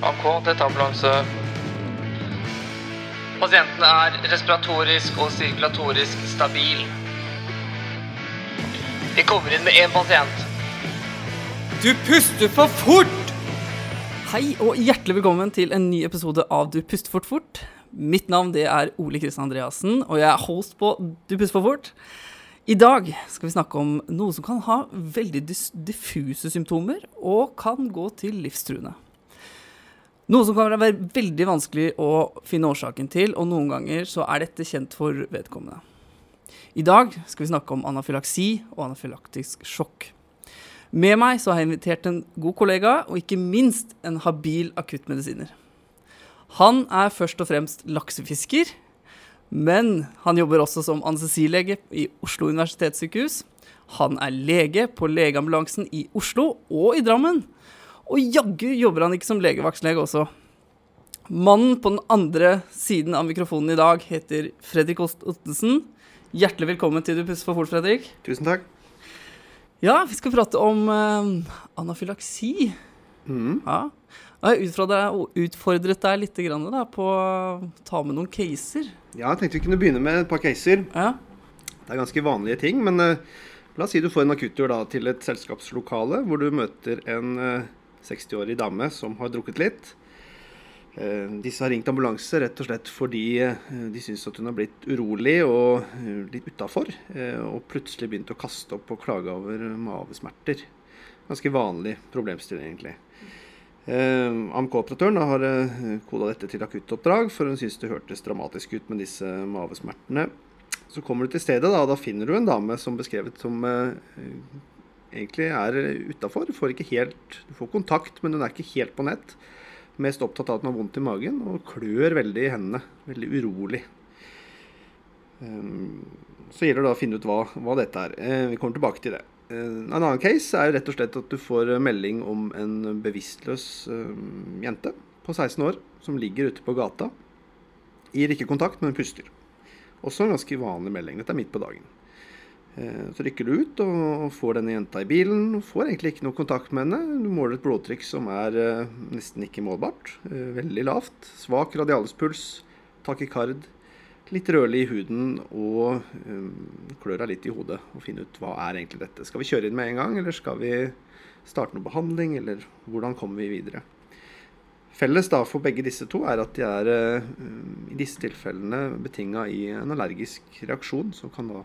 AK, dette er ambulanse. Pasienten er respiratorisk og sirkulatorisk stabil. Vi kommer inn med én pasient. Du puster for fort! Hei og hjertelig velkommen til en ny episode av Du puster fort fort. Mitt navn det er Ole Kristian Andreassen, og jeg er host på Du puster for fort. I dag skal vi snakke om noe som kan ha veldig diffuse symptomer, og kan gå til livstruende. Noe som kan være veldig vanskelig å finne årsaken til, og noen ganger så er dette kjent for vedkommende. I dag skal vi snakke om anafylaksi og anafylaktisk sjokk. Med meg så har jeg invitert en god kollega, og ikke minst en habil akuttmedisiner. Han er først og fremst laksefisker, men han jobber også som anestesilege i Oslo universitetssykehus. Han er lege på legeambulansen i Oslo og i Drammen. Og jaggu jobber han ikke som legevaktslege også. Mannen på den andre siden av mikrofonen i dag heter Fredrik Ottensen. Hjertelig velkommen til Du puster for fort, Fredrik. Tusen takk. Ja, vi skal prate om uh, anafylaksi. Mm. Ja. Jeg utfordret, utfordret deg litt grann, da, på å ta med noen caser. Ja, jeg tenkte vi kunne begynne med et par caser. Ja. Det er ganske vanlige ting, men uh, la oss si du får en akuttur da, til et selskapslokale hvor du møter en eh, 60-årig dame som har drukket litt. Eh, disse har ringt ambulanse rett og slett fordi eh, de syns at hun har blitt urolig og eh, litt utafor. Og plutselig begynt å kaste opp og klage over mavesmerter. Ganske vanlig problemstilling, egentlig. AMK-operatøren har koda dette til akuttoppdrag, for hun syns det hørtes dramatisk ut med disse mavesmertene. Så kommer du til stedet, da, og da finner du en dame som beskrevet som egentlig er utafor. Du får ikke helt Du får kontakt, men hun er ikke helt på nett. Mest opptatt av at hun har vondt i magen og klør veldig i hendene. Veldig urolig. Um, så gjelder det å finne ut hva, hva dette er. Eh, vi kommer tilbake til det. Eh, en annen case er jo rett og slett at du får melding om en bevisstløs eh, jente på 16 år som ligger ute på gata. Gir ikke kontakt, men puster. Også en ganske vanlig melding. Dette er midt på dagen. Eh, Så rykker du ut og får denne jenta i bilen. og Får egentlig ikke noe kontakt med henne. Du måler et blodtrykk som er eh, nesten ikke målbart. eh, Veldig lavt. Svak radialspuls. Takikard. Litt rødlig i huden og klør deg litt i hodet. Og finne ut hva er egentlig dette. Skal vi kjøre inn med en gang, eller skal vi starte noe behandling, eller hvordan kommer vi videre? Felles da for begge disse to er at de er i disse tilfellene betinga i en allergisk reaksjon, som kan da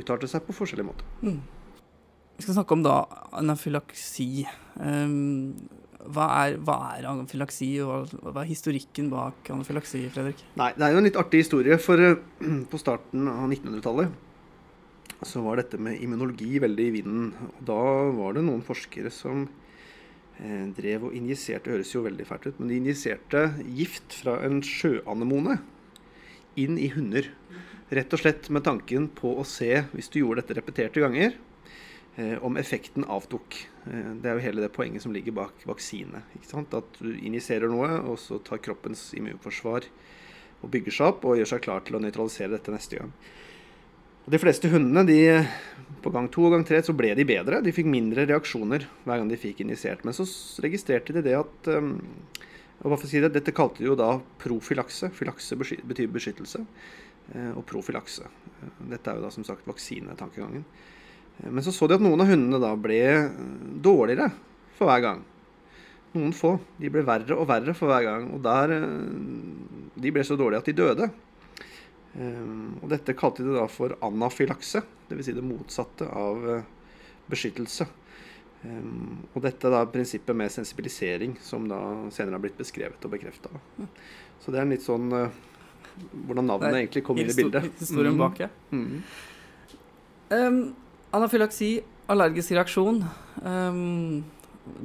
utarte seg på forskjellige måter. Vi skal snakke om da anafylaksi. Um, hva, er, hva er anafylaksi, og hva, er historikken bak anafylaksi, Fredrik? Nei, det er jo en litt artig historie, for eh, på starten av 1900-tallet så var dette med immunologi veldig i vinden. Og da var det noen forskere som eh, drev og injiserte Høres jo veldig fælt ut, men de injiserte gift fra en sjøanemone inn i hunder. Rett og slett med tanken på å se, hvis du gjorde dette repeterte ganger, eh, om effekten avtok. Eh, det er jo hele det poenget som ligger bak vaksine. At du injiserer noe, og så tar kroppens immunforsvar og bygger seg opp og gjør seg klar til å nøytralisere dette neste gang. Og De fleste hundene, de, på gang to og gang tre, så ble de bedre. De fikk mindre reaksjoner hver gang de fikk injisert. Men så registrerte de det at um, og hva for å si det, Dette kalte de jo da profylakse. Filakse betyr beskyttelse. Eh, Og profylakse. Eh, Dette er jo da som sagt vaksinetankegangen. Eh, Men så så de at noen av hundene da ble dårligere for hver gang. Noen få. De ble verre og verre for hver gang. Og der De ble så dårlige at de døde. Og dette kalte de da for anafylakse, dvs. Si det motsatte av beskyttelse. Og dette er da prinsippet med sensibilisering, som da senere har blitt beskrevet og bekrefta. Så det er en litt sånn hvordan navnet egentlig kom inn i bildet. Historien Mhm. bak, ja. Mm. Um, anafylaksi, allergisk reaksjon. Um,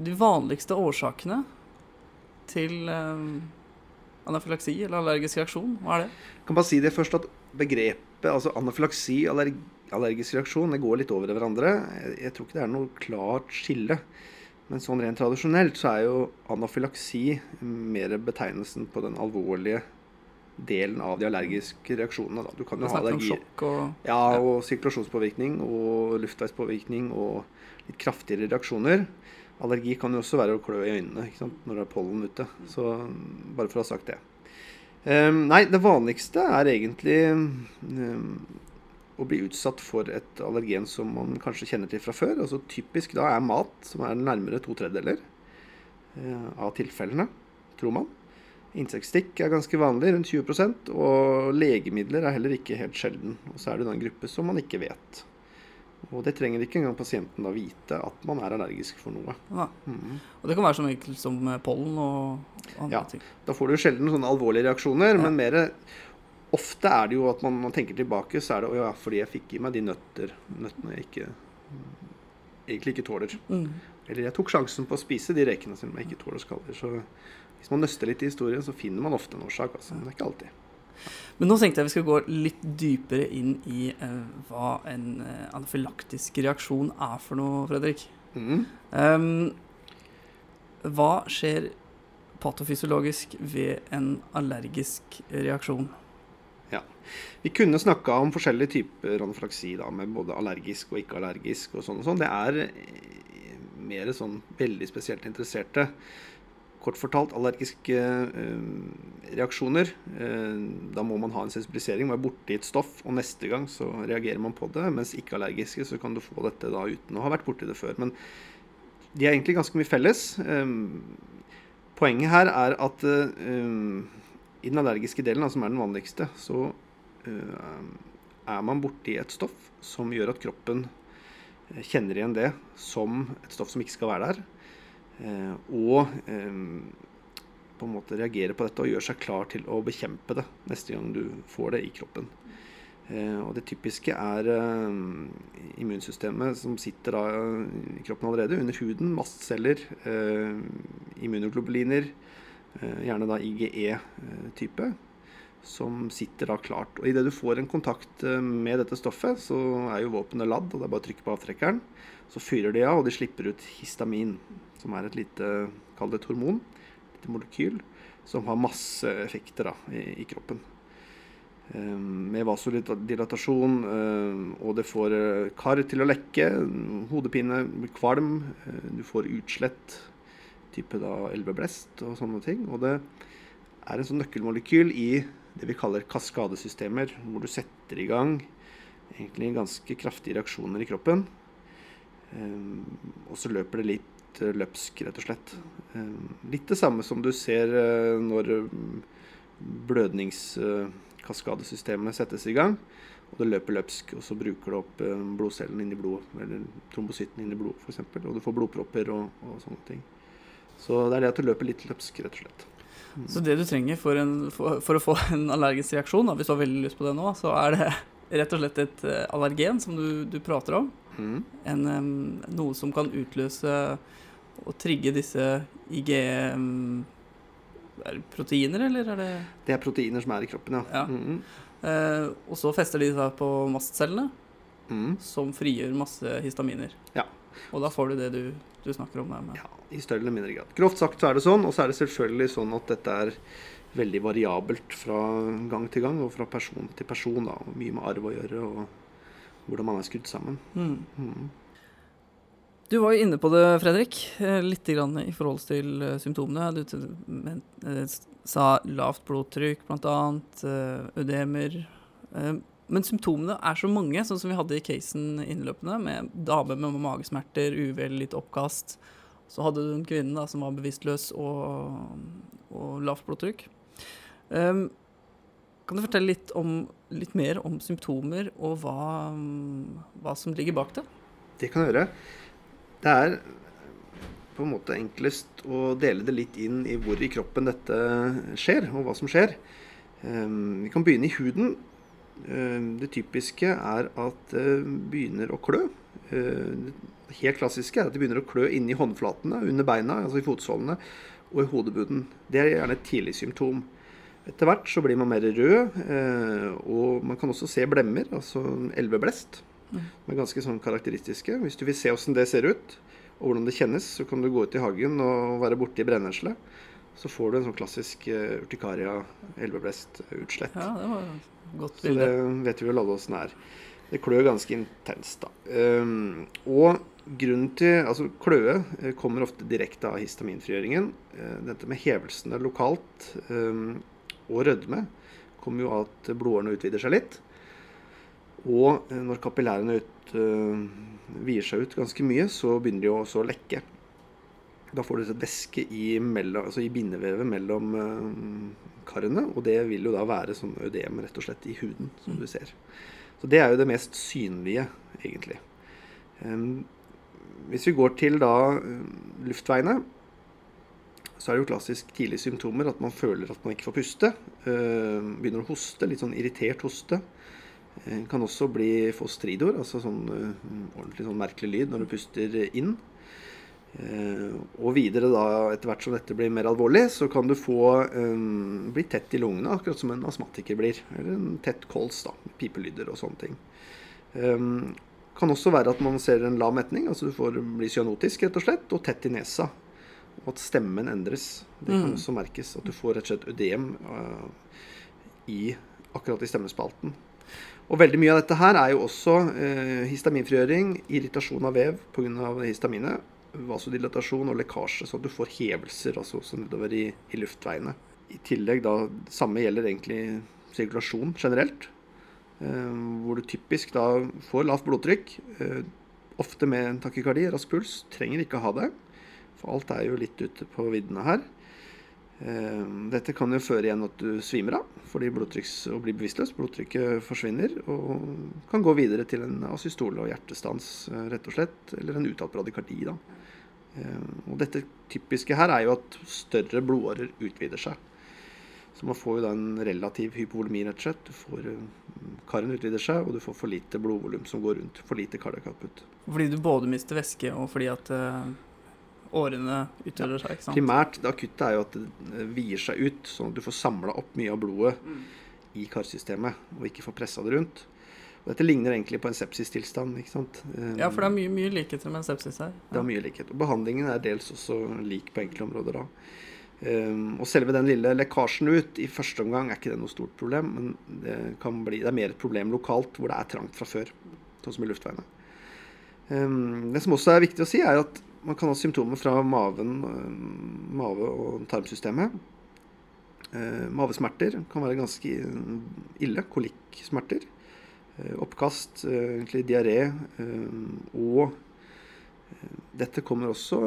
de vanligste årsakene til um, anafylaksi eller allergisk reaksjon, hva er det? kan bare si det først at begrepet altså anafylaksi allerg allergisk reaksjon det går litt over i hverandre. Jeg, jeg tror ikke det er noe klart skille. Men sånn rent tradisjonelt så er jo anafylaksi mer betegnelsen på den alvorlige delen av de allergiske reaksjonene. Da. Du kan jo ha allergi sjokk og ja, og sirkulasjonspåvirkning og luftveispåvirkning og litt kraftigere reaksjoner. allergi kan jo også være å klø i øynene når det er pollen ute. Så bare for å ha sagt det. Um, nei, det vanligste er egentlig um, å bli utsatt for et allergen som man kanskje kjenner til fra før. Altså Typisk da er mat, som er nærmere to tredjedeler uh, av tilfellene, tror man. Insektstikk er ganske vanlig, rundt 20% og legemidler er heller ikke helt sjelden. Og så er det en gruppe som man ikke vet. Og det trenger ikke engang pasienten da vite at man er allergisk for noe. Ja. Mm. Og det kan være så enkelt som pollen og andre ja, ting. Da får du sjelden sånne alvorlige reaksjoner, ja. men mer Ofte er det jo at man, man tenker tilbake, så er det å ja, fordi jeg fikk i meg de nøtter, nøttene jeg ikke, egentlig ikke tåler. Mm. Eller jeg tok sjansen på å spise de rekene som jeg ikke tåler skaller. Så hvis man nøster litt i historien, så finner man ofte en årsak. Altså. Men det er ikke alltid. Men nå tenkte jeg vi skal gå litt dypere inn i uh, hva en uh, anafylaktisk reaksjon er for noe, Fredrik. Mm. Um, hva skjer patofysiologisk ved en allergisk reaksjon? Ja. Vi kunne snakka om forskjellige typer anafylaksi, da, med både allergisk og ikke-allergisk. og sånn og sånn. Det er eh, mer sånn veldig spesielt interesserte kort fortalt allergiske eh, reaksjoner. Eh, da må man ha en sensibilisering, være borti et stoff, og neste gang så reagerer man på det. Mens ikke-allergiske så kan du få dette da uten å ha vært borti det før. Men de er egentlig ganske mye felles. Eh, poenget her er at i den allergiske delen, som er den vanligste, så er man borti et stoff som gjør at kroppen kjenner igjen det som et stoff som ikke skal være der. Eh, og eh, på en måte reagere på dette og gjøre seg klar til å bekjempe det neste gang du får det i kroppen. Eh, og det typiske er immunsystemet som sitter i kroppen allerede, under huden. Mastceller, immunoglobuliner, gjerne da IGE-type, som sitter da klart. Og idet du får en kontakt med dette stoffet, så er jo våpenet ladd, og det er bare å trykke på avtrekkeren. Så fyrer de av, og de slipper ut histamin som er et lite Kall det et hormon. Et molekyl som har masse effekter da, i, i, kroppen. Um, med vasodilatasjon, um, og det får kar til å lekke, hodepine, kvalm, du får utslett, type da elveblest og sånne ting. Og det er en sånn nøkkelmolekyl i det vi kaller kaskadesystemer, hvor du setter i gang egentlig ganske kraftige reaksjoner i kroppen. Um, og så løper det litt litt løpsk, rett og slett. Eh, litt det samme som du ser eh, når eh, blødningskaskadesystemet settes i gang. Og det løper løpsk, og så bruker det opp blodcellen inn i blodet, eller trombocytten inn i blodet f.eks. Og du får blodpropper og, og, sånne ting. Så det er det at det løper litt løpsk, rett og slett. Så det du trenger for, en, for, for, å få en allergisk reaksjon, da, hvis du har veldig lyst på det nå, så er det rett og slett et allergen som du, du prater om. Mm. En, noe som kan utløse og trigge disse IG-proteiner, eller er det Det er proteiner som er i kroppen, ja. ja. Mm eh, og så fester de seg på mastcellene, mm. som frigjør masse histaminer. Ja. Og da får du det du, du snakker om der med Ja, i større eller mindre grad. Grovt sagt så er det sånn, og så er det selvfølgelig sånn at dette er veldig variabelt fra gang til gang og fra person til person. da, og Mye med arv å gjøre og hvordan man er skrudd sammen. Mm. Mm. Du var jo inne på det, Fredrik, eh, litt grann i forhold til eh, symptomene. Du eh, sa lavt blodtrykk, bl.a. ødemer. Men symptomene er så mange, sånn som vi hadde i casen innløpende, med dame med magesmerter, uvel, litt oppkast. Så hadde du en kvinne da, som var bevisstløs og, og lavt blodtrykk. Um, kan du fortelle litt, om, litt, mer om symptomer og hva, hva som ligger bak det? Det kan jeg gjøre. Det er på en måte enklest å dele det litt inn i hvor i kroppen dette skjer, og hva som skjer. Um, vi kan begynne i huden. Ehm, det typiske er at det begynner å klø. Det helt klassiske er at det begynner å klø inni håndflatene, under beina, altså i fotsålene, og i hodebunnen. Det er gjerne et tidlig symptom. Etter hvert så blir man mer rød, og man kan også se blemmer, altså elveblest. De er ganske sånn karakteristiske. Hvis du vil se åssen det ser ut, og hvordan det kjennes, så kan du gå ut i hagen og være borti brennesle. Så får du en sånn klassisk urtikaria elveblest-utslett. Ja, det var godt bilde. Så det vet vi vel alle åssen er. Det klør ganske intenst, da. Um, og grunnen til Altså, kløe eh, kommer ofte direkte av histaminfrigjøringen. Eh, dette med hevelsene lokalt um, og rødme kommer jo av at blodårene utvider seg litt. Og eh, når kapillærene ut, uh, vier seg ut ganske mye, så begynner de også å lekke. Da får du et væske i, mellom, altså i bindevevet mellom eh, karene, og det vil jo da være sånn ødem rett og slett i huden, som du ser. Så det er jo det mest synlige, egentlig. Hvis vi går til da eh, luftveiene, så er det jo klassisk tidlige symptomer at man føler at man ikke får puste. eh, begynner å hoste, litt sånn irritert hoste. Kan også bli få stridor, altså sånn ordentlig sånn merkelig lyd når du puster inn. Eh, og videre da, etter hvert som dette blir mer alvorlig, så kan du få um, bli tett i lungene, akkurat som en astmatiker blir. Eller en tett kols, da. Pipelyder og sånne ting. Um, kan også være at man ser en lav metning, altså du får bli cyanotisk rett og slett, og tett i nesa. Og at stemmen endres. Det kan Mm. også merkes. At du får rett og slett ødem uh, i, akkurat i stemmespalten. Og veldig mye av dette her er jo også uh, histaminfrigjøring, irritasjon av vev pga. histaminet, vasodilatasjon og lekkasje, så du får hevelser altså også nedover i, i luftveiene. I tillegg da, det samme gjelder egentlig sirkulasjon generelt, eh, hvor du typisk da får lavt blodtrykk, eh, ofte med en takykardi, rask puls, trenger ikke ha det, for alt er jo litt ute på viddene her. Eh, Dette kan jo føre igjen at du svimer av fordi blodtrykks og blir bevisstløs. Blodtrykket forsvinner og kan gå videre til en asystole og hjertestans, eh, rett og slett. Eller en uttalt radikardi da. Eh, Og dette typiske her er jo at større blodårer utvider seg. Så man får jo da en relativ hypovolemi, rett og slett. Du får eh, Karen utvider seg, og du får for lite blodvolum som går rundt. For lite cardiac output. Fordi du både mister væske, og fordi at eh, årene utøver seg, ikke sant? Primært det akutte er jo at det vier seg ut, sånn at du får samla opp mye av blodet i karsystemet, og ikke får pressa det rundt. Og dette ligner egentlig på en sepsistilstand. ikke sant? Ja, for det er mye, mye likheter med en sepsis her. det er mye likhet. Og behandlingen er dels også lik på enkelte områder da. Um, og selve den lille lekkasjen ut i første omgang er ikke det noe stort problem, men det, kan bli, det er mer et problem lokalt hvor det er trangt fra før, sånn som i luftveiene. Um, det som også er viktig å si, er at man kan ha symptomer fra maven, um, mave- og tarmsystemet. Uh, mavesmerter kan være ganske ille. Kolikksmerter. Uh, oppkast, egentlig diaré. og dette kommer også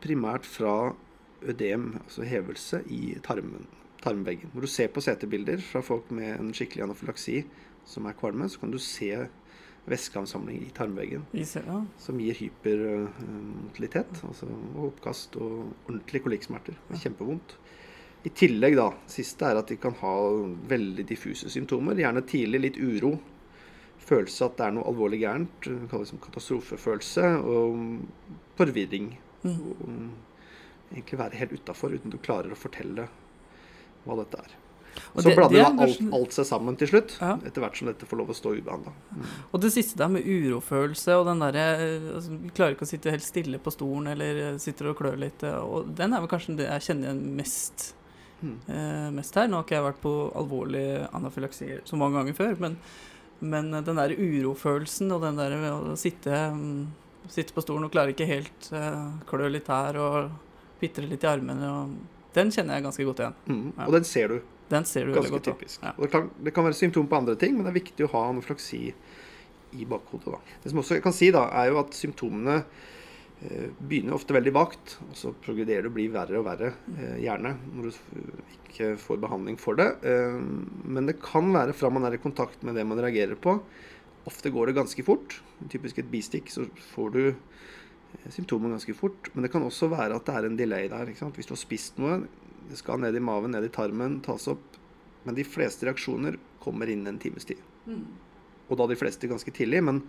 primært fra ødem, altså hevelse i tarmen, tarmveggen. Når du ser på CT-bilder fra folk med en skikkelig anafylaksi som er kvalme, så kan du se væskeansamling i tarmveggen ja. som gir hypermotilitet, altså oppkast og ordentlige kolikksmerter. Er kjempevondt. I tillegg, da, siste er at de kan ha veldig diffuse symptomer. Gjerne tidlig litt uro. Følelse at det er noe alvorlig gærent. Det kalles katastrofefølelse. Og forvirring. Mm. Og egentlig være helt utafor uten du klarer å fortelle hva dette er. Og Så det- blander det da alt, alt seg sammen til slutt, Ja. etter hvert som dette får lov å stå ubehandla. Og det siste der med urofølelse og den derre altså, klarer ikke å sitte helt stille på stolen eller eh, sitter og klør litt. eh, Og den er vel kanskje det jeg kjenner igjen mest, Mm. eh, mest her. Nå har ikke jeg vært på alvorlig anafylaksi så mange ganger før, men, men den der urofølelsen og den der å sitte, mm, sitte på stolen og klarer ikke helt eh, klø litt her og pitre litt i armene, og den kjenner jeg ganske godt igjen. Mm. Ja. Og den ser du. Den ser du veldig Ganske godt. typisk. Ja. Det, kan, det kan være symptom på andre ting, men det er viktig å ha anaflaksi i bakhodet. Da. Det som også jeg kan si, da, er jo at symptomene eh, begynner ofte veldig vagt, og så progrederer det og blir verre og verre, eh, gjerne, når du ikke får behandling for det. Eh, men det kan være fra man er i kontakt med det man reagerer på. Ofte går det ganske fort. Typisk et bistikk, så får du eh, symptomer ganske fort. Men det kan også være at det er en delay der. Hvis du har spist noe, det skal ned i maven, ned i tarmen, tas opp. Men de fleste reaksjoner kommer innen en times tid. Og da de fleste ganske tidlig. Men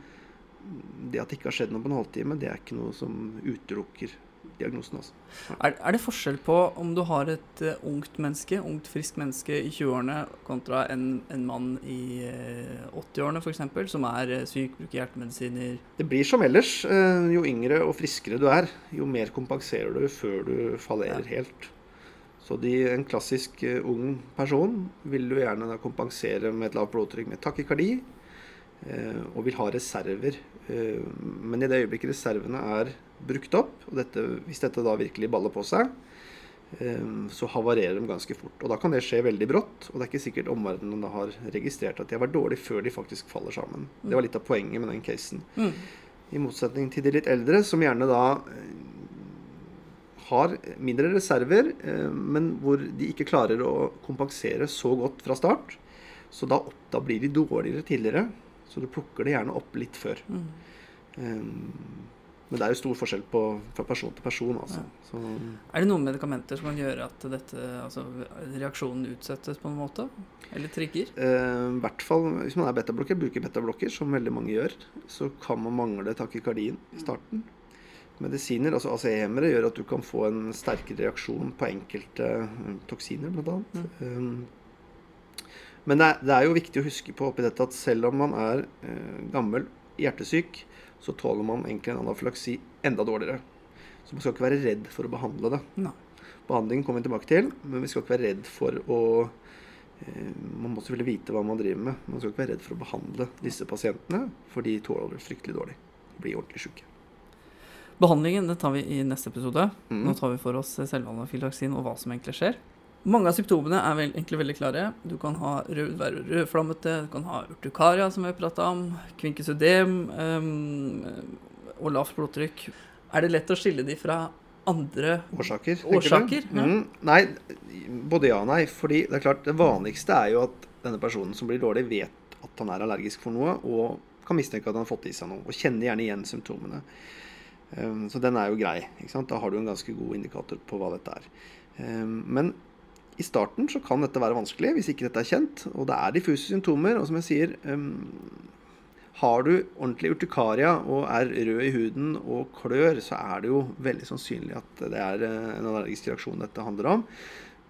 det at det ikke har skjedd noe på en halvtime, det er ikke noe som utelukker diagnosen. Altså. Er, er det forskjell på om du har et uh, ungt menneske, ungt friskt menneske i 20-årene kontra en, en mann i uh, 80-årene f.eks., som er uh, syk, bruker hjertemedisiner Det blir som ellers. eh, Jo yngre og friskere du er, jo mer kompenserer du før du fallerer helt. Så de, en klassisk eh, ung person vil du gjerne kompensere med et lavt blodtrykk med takykardi, eh, og vil ha reserver Eh, men i det øyeblikket reservene er brukt opp, og dette, hvis dette da virkelig baller på seg, så havarerer de ganske fort. Og da kan det skje veldig brått, og det er ikke sikkert omverdenen har registrert at de har vært dårlige før de faktisk faller sammen. Det var litt av poenget med den casen. Mm. I motsetning til de litt eldre, som gjerne da har mindre reserver, eh, men hvor de ikke klarer å kompensere så godt fra start. Så da, opp, da blir de dårligere tidligere. Så du plukker det gjerne opp litt før. Mm. Um, men det er jo stor forskjell på, fra person til person, altså. Så, Er det noen medikamenter som kan gjøre at dette, altså, reaksjonen utsettes på en måte? Eller trigger? eh, i hvert fall hvis man er betablokker, bruker betablokker, som veldig mange gjør, så kan man mangle takikardien i starten. Medisiner, altså ACE-hemmere, gjør at du kan få en sterkere reaksjon på enkelte eh, toksiner, bl.a. Mm. men det er, det er jo viktig å huske på oppi dette at selv om man er eh, gammel, hjertesyk, så tåler man egentlig en anafylaksi enda dårligere. Så man skal ikke være redd for å behandle det. Nei. Behandlingen kommer vi tilbake til, men vi skal ikke være redd for å eh, Man må selvfølgelig vite hva man driver med. Man skal ikke være redd for å behandle disse pasientene, for de tåler det fryktelig dårlig. Blir ordentlig syke. Behandlingen det tar vi i neste episode. Mm. Nå tar vi for oss selvanafylaksin og hva som egentlig skjer. Mange av symptomene er vel, egentlig veldig klare. Du kan ha rød, være rødflammete, du kan ha urtukaria, som vi har prata om, kvinkesudem um, og lavt blodtrykk. Er det lett å skille de fra andre Årsaker? Årsaker, ja. Mm, nei, både ja og nei. Fordi det er klart, det vanligste er jo at denne personen som blir dårlig, vet at han er allergisk for noe, og kan mistenke at han har fått i seg noe, og kjenner gjerne igjen symptomene. Um, så den er jo grei. Da har du en ganske god indikator på hva dette er. Um, men i starten så kan dette være vanskelig hvis ikke dette er kjent, og det er diffuse symptomer. Og som jeg sier, um, har du ordentlig urtikaria og er rød i huden og klør, så er det jo veldig sannsynlig at det er eh, en allergisk reaksjon dette handler om.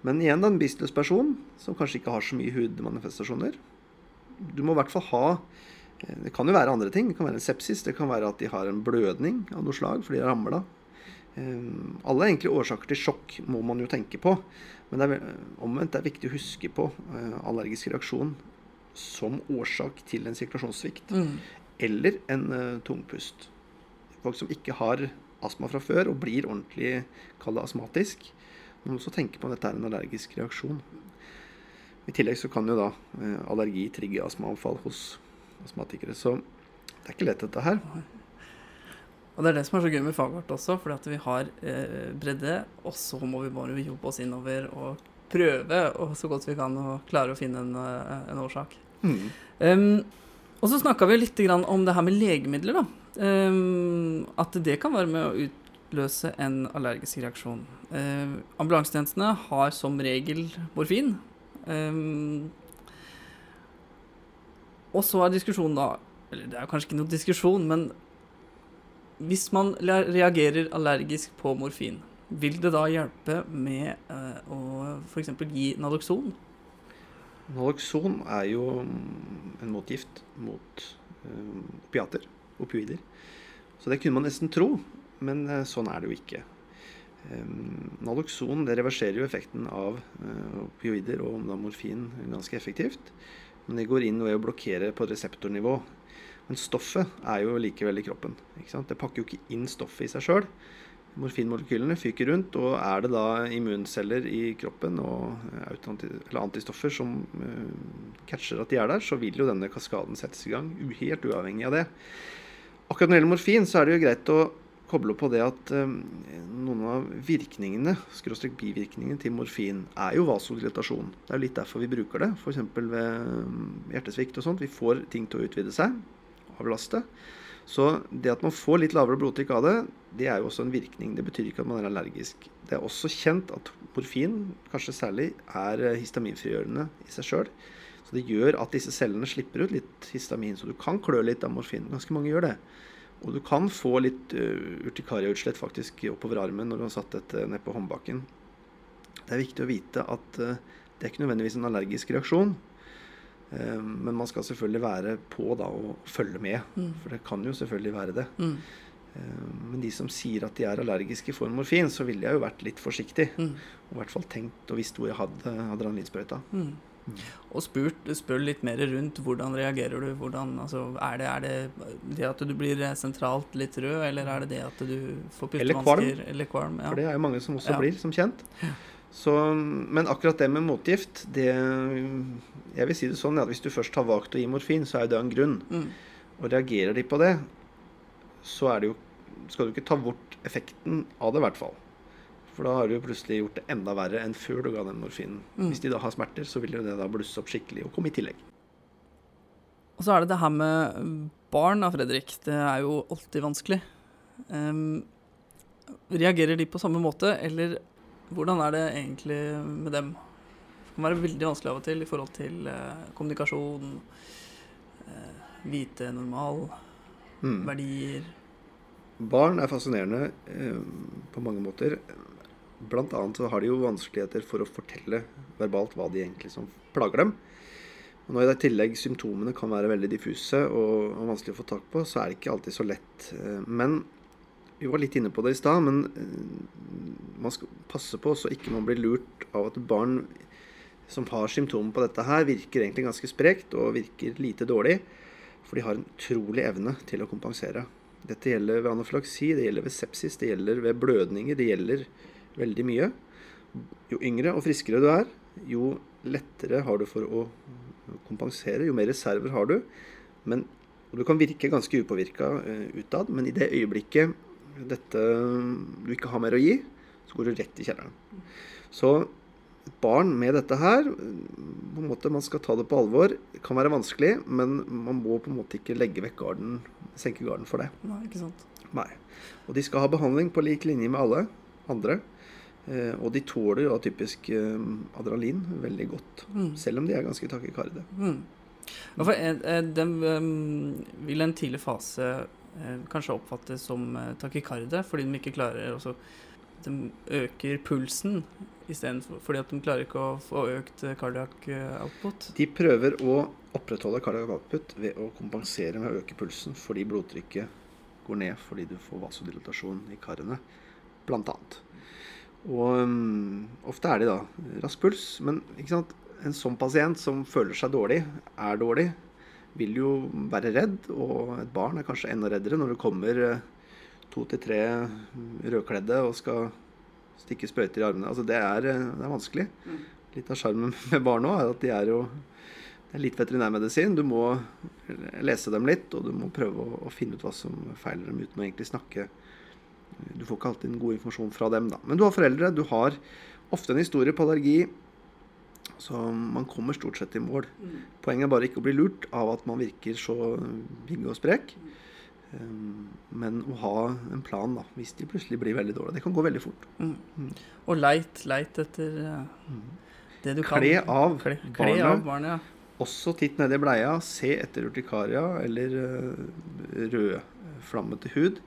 Men igjen, en bevisstløs person som kanskje ikke har så mye hudmanifestasjoner. Du må i hvert fall ha Det kan jo være andre ting. Det kan være en sepsis. Det kan være at de har en blødning av noe slag fordi de har ramla. Um, alle enkle årsaker til sjokk må man jo tenke på. Men det er, omvendt det er viktig å huske på eh, allergisk reaksjon som årsak til en sirkulasjonssvikt. Mm. Eller en eh, tungpust. Folk som ikke har astma fra før og blir ordentlig kall astmatisk, må også tenke på om dette er en allergisk reaksjon. I tillegg så kan jo da eh, allergi trigge astmaanfall hos astmatikere. Så det er ikke lett, dette her. Og det er det som er så gøy med faget vårt også, fordi at vi har eh, bredde, og så må vi bare jobbe oss innover og prøve og så godt vi kan å klare å finne en, eh, en årsak. Mm. Um, og så snakka vi litt grann om det her med legemidler, da. Um, at det kan være med å utløse en allergisk reaksjon. Um, ambulansetjenestene har som regel morfin. Um, og så er diskusjonen da Eller det er kanskje ikke noen diskusjon, men hvis man reagerer allergisk på morfin, vil det da hjelpe med uh, å f.eks. gi Naloxon? Naloxon er jo mm, en motgift mot eh, opiater, opioider. Så det kunne man nesten tro, men eh, sånn er det jo ikke. Um, Naloxon reverserer jo effekten av eh, opioider og morfin ganske effektivt. Men det går inn ved å blokkere på reseptornivå. Men stoffet er jo likevel i kroppen. Det pakker jo ikke inn stoffet i seg sjøl. Morfinmolekylene fyker rundt, og er det da immunceller i kroppen og eh, antistoffer som eh, catcher at de er der, så vil jo denne kaskaden settes i gang, helt uavhengig av det. Akkurat når det gjelder morfin, så er det jo greit å koble på det at eh, noen av virkningene, skråstrek bivirkningene til morfin, er jo vasodilatasjon. Det er jo litt derfor vi bruker det, f.eks. ved mm, hjertesvikt og sånt. Vi får ting til å utvide seg, avlaste. Så det at man får litt lavere blodtrykk av det, det er jo også en virkning. Det betyr ikke at man er allergisk. Det er også kjent at morfin, kanskje særlig, er eh, histaminfrigjørende i seg sjøl. Så det gjør at disse cellene slipper ut litt histamin. Så du kan klø litt av morfin. Ganske mange gjør det. Og du kan få litt uh, urtikariautslett faktisk oppover armen når du har satt dette ned på håndbaken. Det er viktig å vite at uh, det er ikke nødvendigvis en allergisk reaksjon. Eh, Men man skal selvfølgelig være på da og følge med, Mm. for det kan jo selvfølgelig være det. Mm. Eh, Men de som sier at de er allergiske for morfin, så ville jeg jo vært litt forsiktig. Mm. Og i hvert fall tenkt og visst hvor jeg hadde adrenalinsprøyta. Mm. Og spurt, spør litt mer rundt hvordan reagerer du? Hvordan, altså, er, det, er det det at du blir sentralt litt rød, eller er det det at du får pustevansker? Eller kvalm. Ja. For det er jo mange som også Ja. blir, som kjent. Så, men akkurat det med motgift, det Jeg vil si det sånn at hvis du først har valgt å gi morfin, så er det en grunn. Mm. Og reagerer de på det, så er det jo skal du ikke ta bort effekten av det, i hvert fall. For da har du jo plutselig gjort det enda verre enn før du ga den morfinen. Mm. Hvis de da har smerter, så vil jo det da blusse opp skikkelig og komme i tillegg. Og så er det det her med barn, da, Fredrik. Det er jo alltid vanskelig. Um, reagerer de på samme måte, eller hvordan er det egentlig med dem? Det kan være veldig vanskelig av og til i forhold til uh, kommunikasjon, uh, vite normal, Mm. verdier. Barn er fascinerende eh, på mange måter. Blant annet så har de jo vanskeligheter for å fortelle verbalt hva de egentlig som plager dem. Og når i tillegg symptomene kan være veldig diffuse og, vanskelig å få tak på, så er det ikke alltid så lett. Eh, Men vi var litt inne på det i stad, men eh, man skal passe på så ikke man blir lurt av at barn som har symptomer på dette her, virker egentlig ganske sprekt og virker lite dårlig. For de har en utrolig evne til å kompensere. Dette gjelder ved anafylaksi, det gjelder ved sepsis, det gjelder ved blødninger. Det gjelder veldig mye. Jo yngre og friskere du er, jo lettere har du for å kompensere. Jo mer reserver har du. Men, og du kan virke ganske upåvirka uh, utad, men i det øyeblikket dette, du ikke har mer å gi, så går du rett i kjelleren. Så barn med dette her på en måte Man skal ta det på alvor. Det kan være vanskelig, men man må på en måte ikke legge vekk garden, senke garden for det. Nei, ikke sant. Nei. Og de skal ha behandling på lik linje med alle andre. Eh, og de tåler jo typisk eh, adrenalin veldig godt. Mm. Selv om de er ganske takykarde. Mm. For eh, eh, vil en tidlig fase kanskje oppfattes som takykarde, fordi de ikke klarer også De øker pulsen istedenfor fordi at de klarer ikke å få økt cardiac output. De prøver å opprettholde cardiac output ved å kompensere med å øke pulsen fordi blodtrykket går ned fordi du får vasodilatasjon i karene, blant annet. Og um, ofte er de da rask puls, men en sånn pasient som føler seg dårlig, er dårlig, vil jo være redd, og et barn er kanskje enda reddere når det kommer eh, to til tre rødkledde og skal stikke sprøyter i armene. Altså det er, eh, det er vanskelig. Litt av sjarmen med barn òg er at de er jo det er litt veterinærmedisin. Du må lese dem litt, og du må prøve å, å finne ut hva som feiler dem, uten å egentlig snakke. Du får ikke alltid en god informasjon fra dem, da. Men du har foreldre. Du har ofte en historie på allergi. Så man kommer stort sett i mål. Poenget er bare ikke å bli lurt av at man virker så pigg og sprek. Um, Men å ha en plan da, hvis de plutselig blir veldig dårlige. Det kan gå veldig fort. Mm. Og leit, leit etter eh, det du kan. Kle av Kle, kle barnet. av barnet, ja. Også titt nedi bleia. Se etter urtikaria eller uh, rødflammete hud,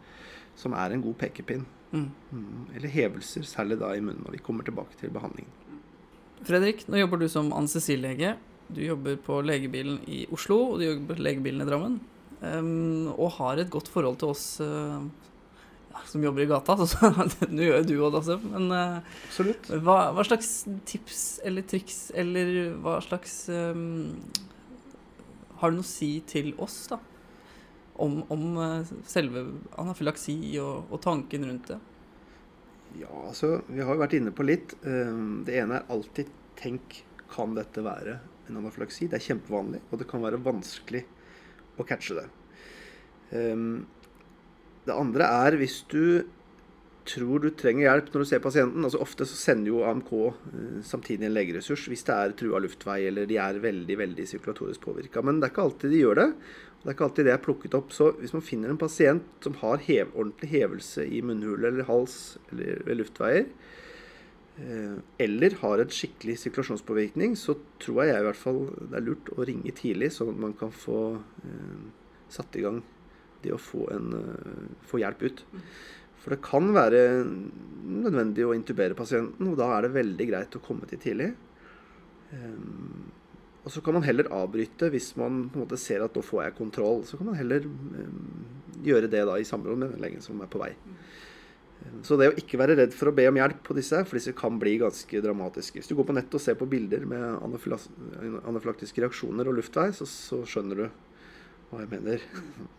som er en god pekepinn. Mm. Mm. Eller hevelser, særlig da i munnen. Og vi kommer tilbake til behandling. Fredrik, nå jobber du som anestesilege. Du jobber på legebilen i Oslo, og du jobber på legebilen i Drammen. Um, og har et godt forhold til oss uh, som jobber i gata. Så, Nå gjør jo du òg det, altså. Men uh, hva, hva slags tips eller triks, eller hva slags um, Har du noe å si til oss, da? Om, om eh, selve anafylaksi og, og tanken rundt det? Ja, altså, vi har jo vært inne på litt. Um, Det ene er alltid tenk kan dette være en anafylaksi. Det er kjempevanlig, og det kan være vanskelig å catche det. Um, Det andre er hvis du tror du trenger hjelp når du ser pasienten. altså Ofte så sender jo AMK eh, samtidig en legeressurs hvis det er trua luftvei eller de er veldig veldig sirkulatorisk påvirka. Men det er ikke alltid de gjør det. Det er ikke alltid det er plukket opp. Så hvis man finner en pasient som har hev, ordentlig hevelse i munnhule eller hals eller ved luftveier, eh, eller har en skikkelig sirkulasjonspåvirkning, så tror jeg i hvert fall det er lurt å ringe tidlig, sånn at man kan få eh, satt i gang det å få, en, få hjelp ut. For det kan være nødvendig å intubere pasienten, og da er det veldig greit å komme til tidlig. Ehm, og så kan man heller avbryte hvis man på en måte ser at nå får jeg kontroll. Så kan man heller ehm, gjøre det da i samråd med den legen som er på vei. Ehm, så det å ikke være redd for å be om hjelp på disse, for disse kan bli ganske dramatiske. Hvis du går på nettet og ser på bilder med anafylaktiske reaksjoner og luftvei, så, så skjønner du hva jeg mener.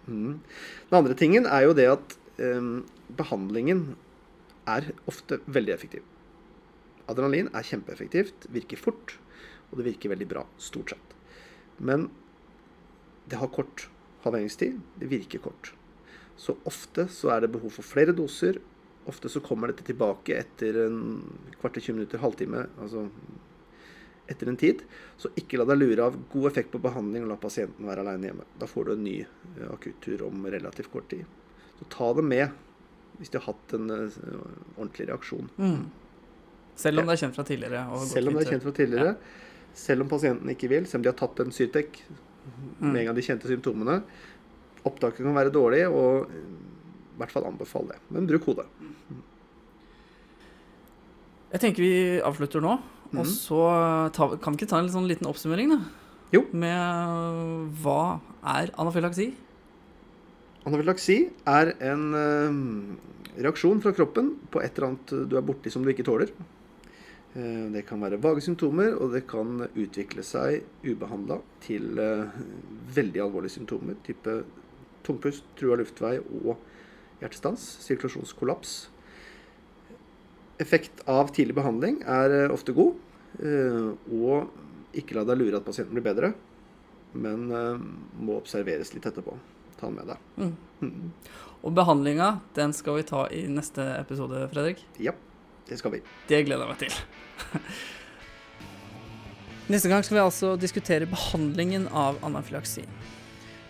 Mm. Den andre tingen er jo det at behandlingen er ofte veldig effektiv. Adrenalin er kjempeeffektivt, virker fort, og det virker veldig bra, stort sett. Men det har kort halveringstid, det virker kort. Så ofte så er det behov for flere doser. Ofte så kommer dette tilbake etter en kvarter, 20 minutter, halvtime, altså etter en tid. Så ikke la deg lure av god effekt på behandling og la pasienten være alene hjemme. Da får du en ny eh, akuttur om relativt kort tid. Så ta det med hvis de har hatt en eh, ordentlig reaksjon. Mm. Selv om det er kjent fra tidligere. og Selv om det er kjent fra tidligere. Selv om pasienten ikke vil, selv om de har tatt en Syrtec med en gang de kjente symptomene. Opptaket kan være dårlig, og eh, i hvert fall anbefale det. Men bruk hodet. Jeg tenker vi avslutter nå, og Mhm. så ta, kan vi ikke ta en sånn liten oppsummering, da? Jo. Med hva er anafylaksi? Anafylaksi er en eh, reaksjon fra kroppen på et eller annet du er borti som du ikke tåler. Eh, det kan være vage symptomer, og det kan utvikle seg ubehandla til eh, veldig alvorlige symptomer. Type tungpust, trua luftvei og hjertestans. Sirkulasjonskollaps. Effekt av tidlig behandling er eh, ofte god. eh, og ikke la deg lure at pasienten blir bedre, men eh, må observeres litt etterpå. Ta med deg. Mm. Mm. Og behandlinga, den skal vi ta i neste episode, Fredrik. Ja, det skal vi. Det gleder jeg meg til. Neste gang skal vi altså diskutere behandlingen av anafylaksi.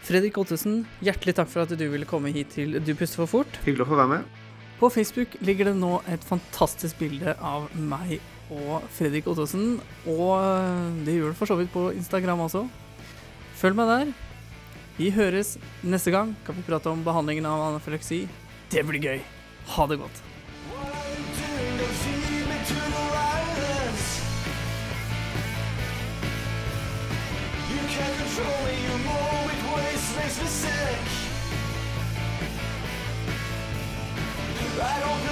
Fredrik Ottesen, hjertelig takk for at du ville komme hit til Du puster for fort. Hyggelig å få være med. På Facebook ligger det nå et fantastisk bilde av meg og Fredrik Ottesen. Og det gjør det for så vidt på Instagram også. Følg meg der. Vi høres neste gang. Kan vi prate om behandlingen av anafylaksi? Det blir gøy. Ha det godt. I don't